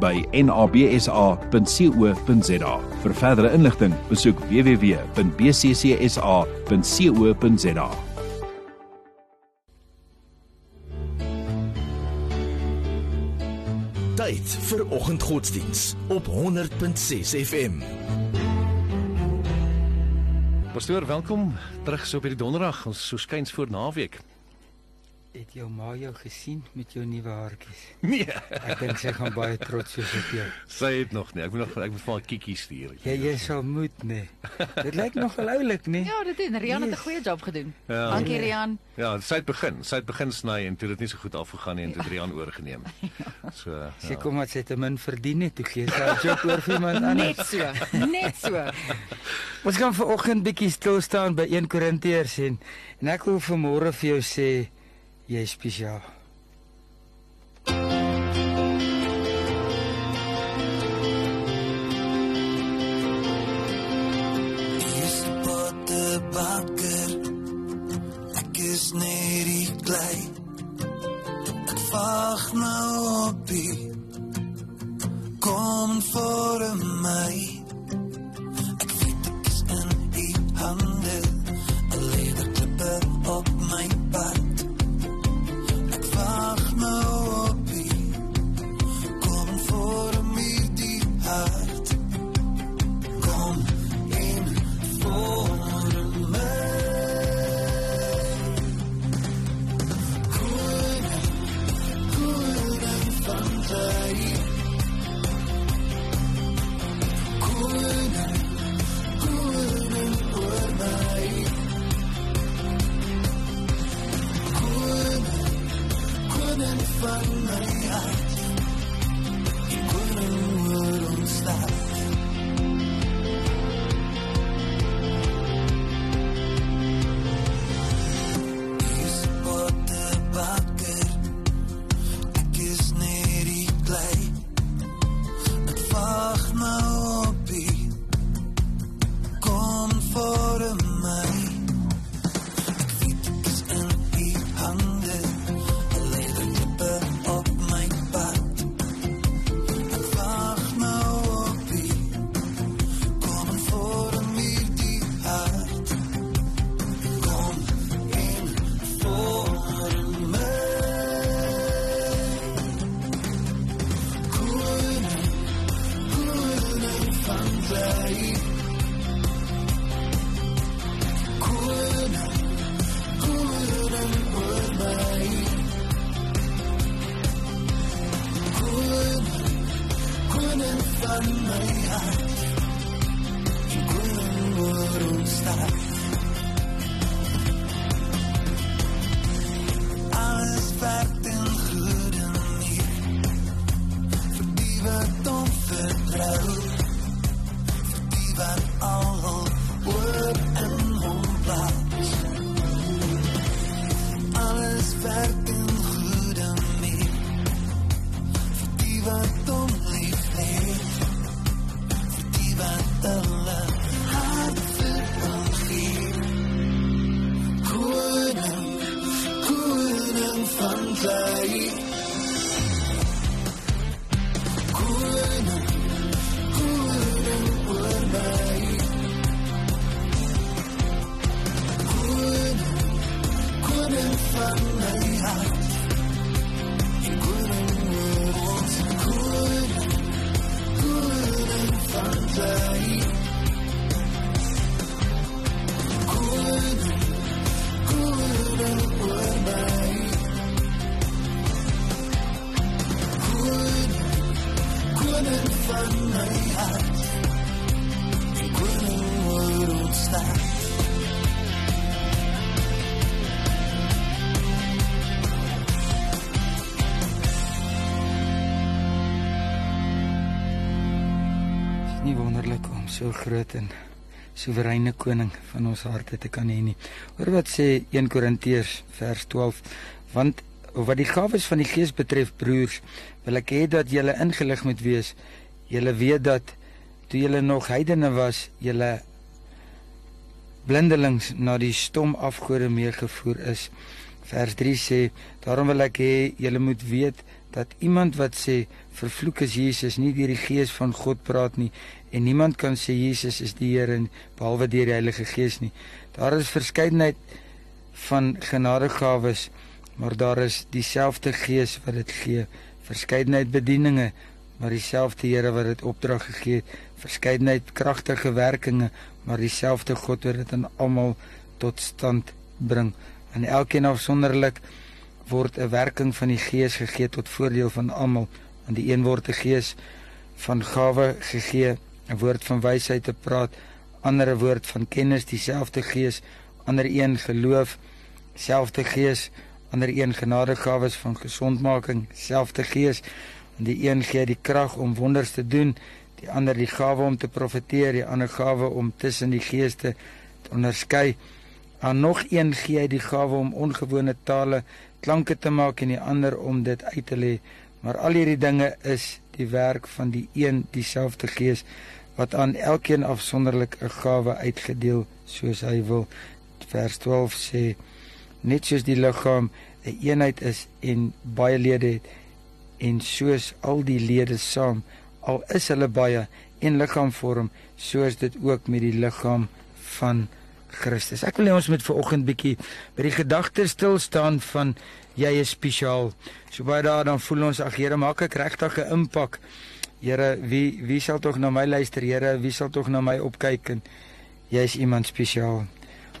by nabsa.co.za. Vir verdere inligting, besoek www.bccsa.co.za. Tyd vir oggendgodsdiens op 100.6 FM. Pastoor, welkom terug so op hierdie donderdag. Ons so skuins voor naweek. Het jou ma jou gesien met jou nuwe haartjies? Nee, Ek dink sy gaan baie trots wees op jou. sy het nog nie. Ek moet nog ek moet vir haar kikkie stuur. Ja, jy sal moet, nee. Dit lyk nogal oulik, nee. Ja, dit doen. Rian het 'n Yes. goeie job gedoen. Ja. Dankie Rian. Ja, sy het begin. Sy het begin sny en toe dit nie so goed afgegaan nie en toe het Rian oorgeneem. So, Sy ja. kom wat sy te min verdien het, toe gee sy haar job oor vir iemand anders. Net so. Net so. Ons gaan vanoggend bietjie stil staan by 1 Korintiërs en en ek wil vanmôre vir jou sê jy is spesiaal. So groot en soewereine koning van ons harte te kan hê nie. Hoor wat sê 1 Korintiërs vers 12, want wat die gawes van die Gees betref, broers, wil ek hê dat julle ingelig moet wees. Julle weet dat toe julle nog heidene was, julle blindelings na die stom afgode meegevoer is. Vers 3 sê: Daarom wil ek hê julle moet weet dat iemand wat sê vervloek is Jesus nie deur die gees van God praat nie en niemand kan sê Jesus is die Here behalwe deur die Heilige Gees nie. Daar is verskeidenheid van genadegawes, maar daar is dieselfde Gees wat dit gee. Verskeidenheid bedieninge, maar dieselfde Here wat dit opdrag gegee het. Verskeidenheid kragtige werkinge, maar dieselfde God wat dit aan almal tot stand bring. En elkeen afsonderlik word 'n werking van die Gees gegee tot voordeel van almal. Aan die een word 'n gees van gawe gegee, 'n woord van wysheid te praat, ander 'n woord van kennis, dieselfde Gees, ander een geloof, selfde Gees, ander een genadegawes van gesondmaking, selfde Gees. En die een gee die krag om wonders te doen, die ander die gawe om te profeteer, die ander gawe om tussen die geeste te onderskei. Aan nog een gee hy die gawe om ongewone tale klanke te maak en die ander om dit uit te lê. Maar al hierdie dinge is die werk van die een dieselfde Gees wat aan elkeen afsonderlik 'n gawe uitgedeel soos hy wil. Vers 12 sê net soos die liggaam 'n een eenheid is en baie lede het en soos al die lede saam al is hulle baie een liggaam vorm soos dit ook met die liggaam van Christus. Ek wil hê ons moet ver oggend bietjie by die gedagte stil staan van jy is spesiaal. So baie daar dan voel ons ag Here maak ek regtig 'n impak. Here, wie wie sal tog na my luister, Here? Wie sal tog na my opkyk en jy is iemand spesiaal.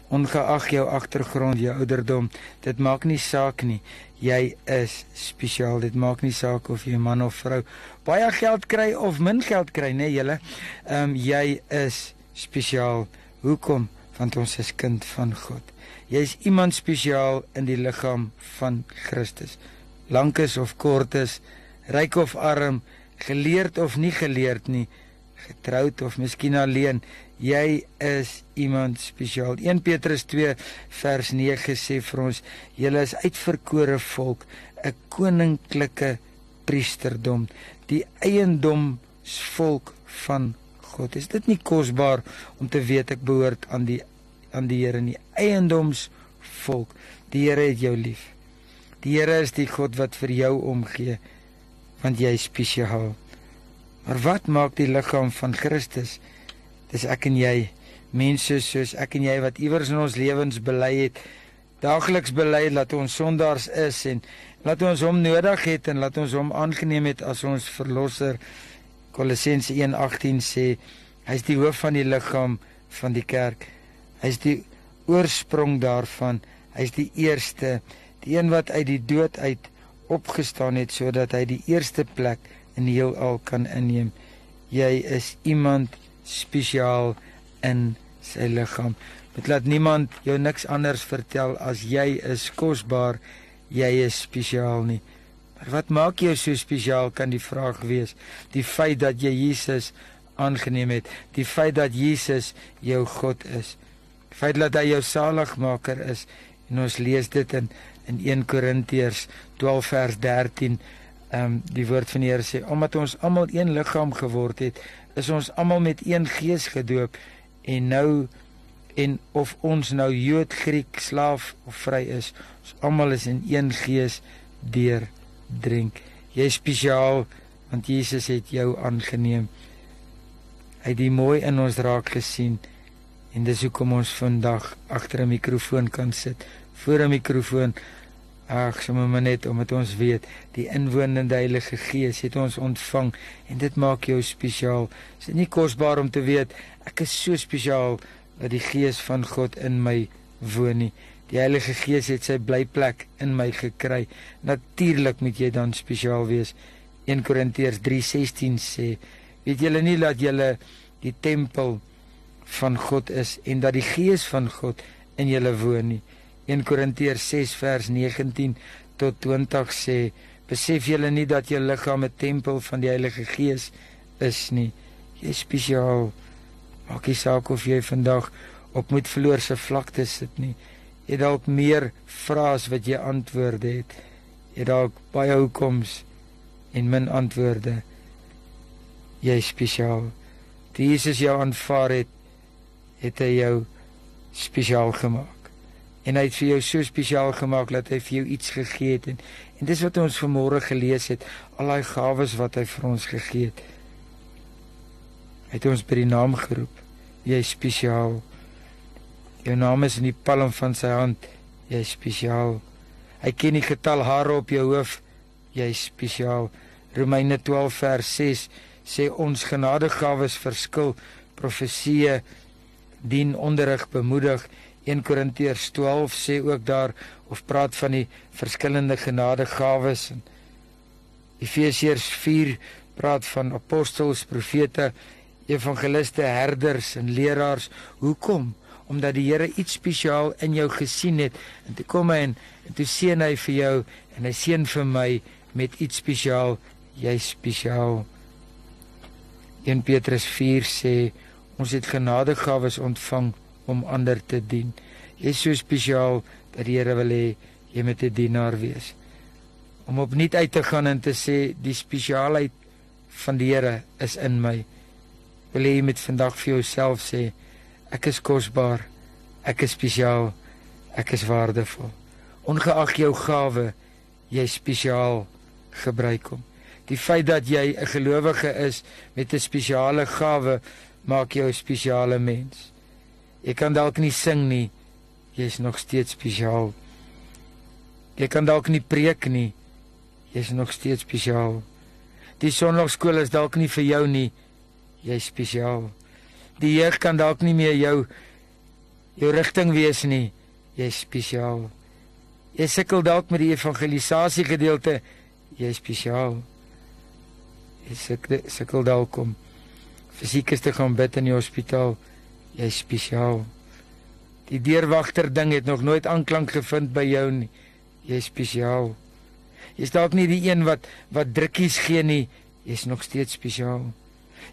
Ongeag jou agtergrond, jou ouderdom, dit maak nie saak nie. Jy is spesiaal. Dit maak nie saak of jy man of vrou baie geld kry of min geld kry, nê, nee, julle. Ehm um, jy is spesiaal. Hoekom? want ons is kind van God. Jy is iemand spesiaal in die liggaam van Christus. Lank is of kort is, ryk of arm, geleerd of nie geleerd nie, getroud of miskien alleen, jy is iemand spesiaal. 1 Petrus 2 vers 9 sê vir ons, julle is uitverkore volk, 'n koninklike priesterdom, die eiendomsvolk van God. Is dit nie kosbaar om te weet ek behoort aan die aan die Here nie eiendomsvolk. Die Here het jou lief. Die Here is die God wat vir jou omgee want jy is spesiaal. Maar wat maak die liggaam van Christus? Dis ek en jy, mense soos ek en jy wat iewers in ons lewens bely het, daagliks bely dat ons sondaars is en laat ons hom nodig het en laat ons hom aangeneem het as ons verlosser. Kolossense 1:18 sê hy's die hoof van die liggaam van die kerk. Hy's die oorsprong daarvan. Hy's die eerste, die een wat uit die dood uit opgestaan het sodat hy die eerste plek in die heelal kan inneem. Jy is iemand spesiaal in sy liggaam. Dit laat niemand jou niks anders vertel as jy is kosbaar, jy is spesiaal nie. Maar wat maak jou so spesiaal kan die vraag wees. Die feit dat jy Jesus aangeneem het, die feit dat Jesus jou God is. Die feit dat hy jou saligmaker is en ons lees dit in in 1 Korintiërs 12 vers 13. Ehm um, die woord van die Here sê omdat ons almal een liggaam geword het, is ons almal met een gees gedoop en nou en of ons nou Jood, Griek, slaaf of vry is, ons almal is in een gees deur drink. Jy spesiaal want Jesus het jou aangeneem. Hy het die mooi in ons raak gesien en dis hoekom ons vandag agter 'n mikrofoon kan sit. Voor 'n mikrofoon ag, sommer maar net omdat ons weet die inwonende Heilige Gees het ons ontvang en dit maak jou spesiaal. Is dit nie kosbaar om te weet ek is so spesiaal dat die Gees van God in my woon nie. Die Heilige Gees het sy blyplek in my gekry. Natuurlik moet jy dan spesiaal wees. 1 Korintiërs 3:16 sê: "Weet julle nie dat julle die tempel van God is en dat die Gees van God in julle woon nie?" 1 Korintiërs 6 vers 19 tot 20 sê: "Besef julle nie dat julle liggaam 'n tempel van die Heilige Gees is nie? Jy is spesiaal. Maak nie saak of jy vandag op moet verloor se vlakte sit nie. Jy dalk meer vrae as wat jy antwoorde het. Jy dalk baie hoekoms en min antwoorde. Jy is spesiaal. Jesus jou aanvaar het, het hy jou spesiaal gemaak. En hy het vir jou so spesiaal gemaak dat hy vir jou iets gegee het en en dis wat ons vanmôre gelees het, al daai gawes wat hy vir ons gegee het. Hy het ons by die naam geroep. Jy is spesiaal. Jou naam is in die palm van sy hand. Jy is spesiaal. Hy ken die getal hare op jou hoof. Jy is spesiaal. Romeine 12 vers 6 sê ons genadegawes verskil. Profeseë dien onderrig bemoedig. 1 Korintiërs 12 sê ook daar of praat van die verskillende genadegawes en Efesiërs 4 praat van apostels, profete, evangeliste, herders en leraars. Hoekom? Omdat die Here iets spesiaal in jou gesien het en toe kom hy en, en toe seën hy vir jou en hy seën vir my met iets spesiaal. Jy's spesiaal. 1 Petrus 4 sê ons het genadegawes ontvang om ander te dien. Jy's so spesiaal dat die Here wil hê jy moet 'n dienaar wees. Om opnuut uit te gaan en te sê die spesiaalheid van die Here is in my. Wil jy met vandag vir jouself sê ek is kosbaar, ek is spesiaal, ek is waardevol. Ongeag jou gawe, jy is spesiaal gebruik hom. Die feit dat jy 'n gelowige is met 'n spesiale gawe maak jou 'n spesiale mens. Jy kan dalk nie sing nie, jy's nog steeds spesiaal. Jy kan dalk nie preek nie, jy's nog steeds spesiaal. Die sonnaarskool is dalk nie vir jou nie, jy's spesiaal. Die jeug kan dalk nie meer jou jou rigting wees nie, jy's spesiaal. Jy sukkel dalk met die evangelisasie gedeelte, jy's spesiaal. Jy sukkel sukkel dalk om fisies te gaan bid in die hospitaal, jy's spesiaal. Die deurwagter ding het nog nooit aanklank gevind by jou nie. Jy's spesiaal. Jy's dalk nie die een wat wat drukkies gee nie, jy's nog steeds spesiaal.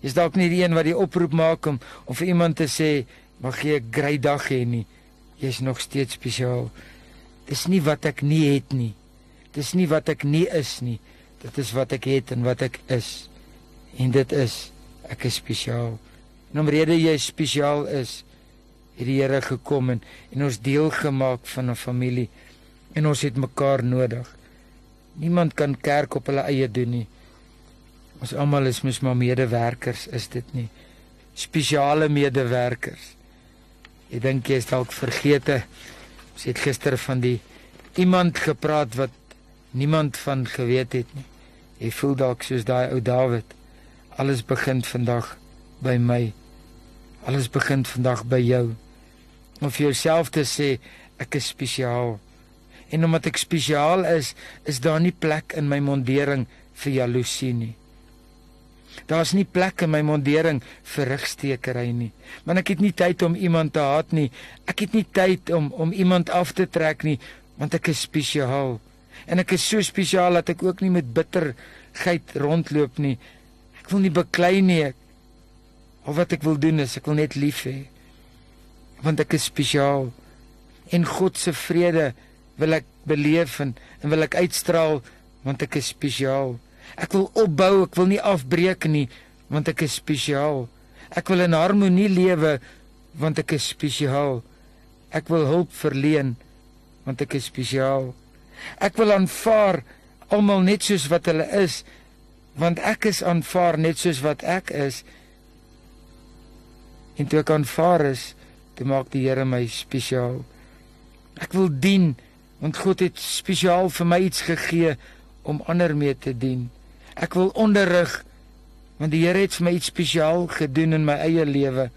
Jy's dalk nie die een wat die oproep maak om om vir iemand te sê mag jy 'n great dag hê nie. Jy's nog steeds spesiaal. Dis nie wat ek nie het nie. Dis nie wat ek nie is nie. Dit is wat ek het en wat ek is. En dit is ek is spesiaal. En omrede jy spesiaal is, het die Here gekom en, en ons deel gemaak van 'n familie en ons het mekaar nodig. Niemand kan kerk op hulle eie doen nie. Ons almal is mos maar medewerkers, is dit nie? Spesiale medewerkers. Ek dink jy is dalk vergete. Ons het gister van die iemand gepraat wat niemand van geweet het nie. Jy voel dalk soos daai ou Dawid. Alles begin vandag by my. Alles begin vandag by jou. Om vir jouself te sê ek is spesiaal. En omdat ek spesiaal is, is daar nie plek in my mondering vir jaloesie nie. Daar's nie plek in my mondering vir rigstekery nie. Want ek het nie tyd om iemand te haat nie. Ek het nie tyd om om iemand af te trek nie, want ek is spesiaal. En ek is so spesiaal dat ek ook nie met bitterheid rondloop nie. Ek wil nie beklei nie. Of wat ek wil doen is ek wil net lief hê. Want ek is spesiaal. En God se vrede wil ek beleef en, en wil ek uitstraal want ek is spesiaal. Ek wil opbou, ek wil nie afbreek nie want ek is spesiaal. Ek wil in harmonie lewe want ek is spesiaal. Ek wil hulp verleen want ek is spesiaal. Ek wil aanvaar almal net soos wat hulle is want ek is aanvaar net soos wat ek is. En toe ek aanvaar is, toe maak die Here my spesiaal. Ek wil dien want God het spesiaal vir my iets gegee om ander mee te dien. Ek wil onderrig want die Here het vir my iets spesiaal gedoen in my eie lewe.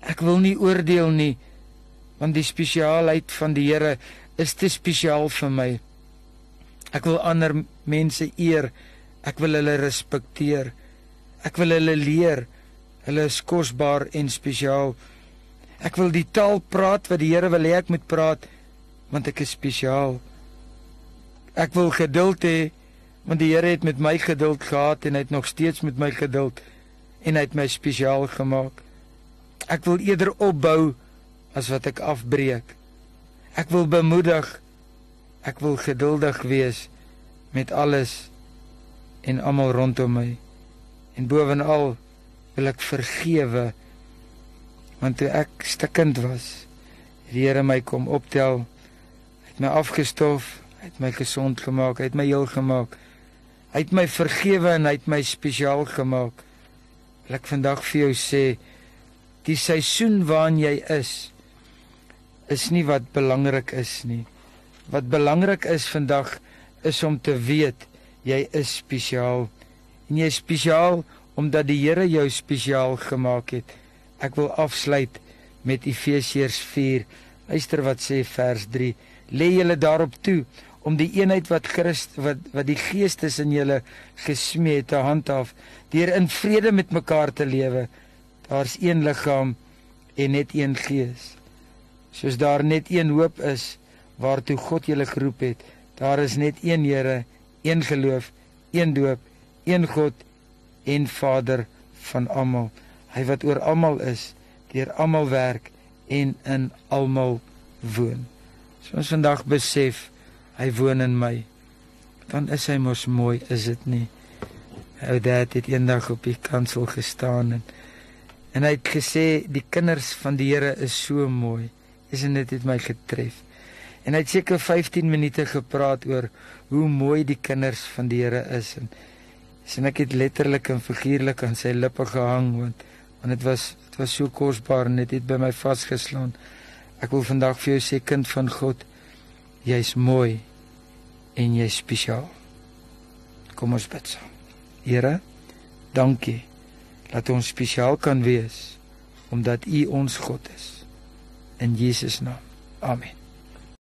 Ek wil nie oordeel nie want die spesiaalheid van die Here is te spesiaal vir my. Ek wil ander mense eer. Ek wil hulle respekteer. Ek wil hulle leer. Hulle is kosbaar en spesiaal. Ek wil die taal praat wat die Here wil hê ek moet praat want ek is spesiaal. Ek wil geduld hê want die Here het met my geduld gehad en hy het nog steeds met my geduld. en hy het my spesiaal gemaak. Ek wil eerder opbou as wat ek afbreek. Ek wil bemoedig. Ek wil geduldig wees met alles en almal rondom my. En bovenal wil ek vergewe want toe ek stikkend was, het die Here my kom optel, het my afgestof, het my gesond gemaak, het my heel gemaak. Hy het my vergewe en hy het my spesiaal gemaak. Wil ek vandag vir jou sê, die seisoen waarin jy is is nie wat belangrik is nie. Wat belangrik is vandag is om te weet jy is spesiaal. En jy is spesiaal omdat die Here jou spesiaal gemaak het. Ek wil afsluit met Efesiërs 4. Luister wat sê vers 3. Lê julle daarop toe om die eenheid wat Christ wat wat die Gees in julle gesmee het te handhaaf deur in vrede met mekaar te lewe. Daar's een liggaam en net een Gees. Soos daar net een hoop is waartoe God julle geroep het, daar is net een Here, een geloof, een doop, een God en Vader van almal. Hy wat oor almal is, deur almal werk en in almal woon. So ons vandag besef hy woon in my. Dan is hy mos mooi, is dit nie? Ou dad het eendag op die kansel gestaan en en hy het gesê die kinders van die Here is so mooi. Isn't dit het my getref. En hy het seker 15 minute gepraat oor hoe mooi die kinders van die Here is en sien ek het letterlik en figuurlik aan sy lippe gehang want want dit was dit was so kosbaar en dit het by my vasgeslaan. Ek wil vandag vir jou sê kind van God, jy's mooi en jy's spesiaal. Kom ons bid saam. Here, dankie dat ons spesiaal kan wees omdat U ons God is. In Jesus naam. Amen.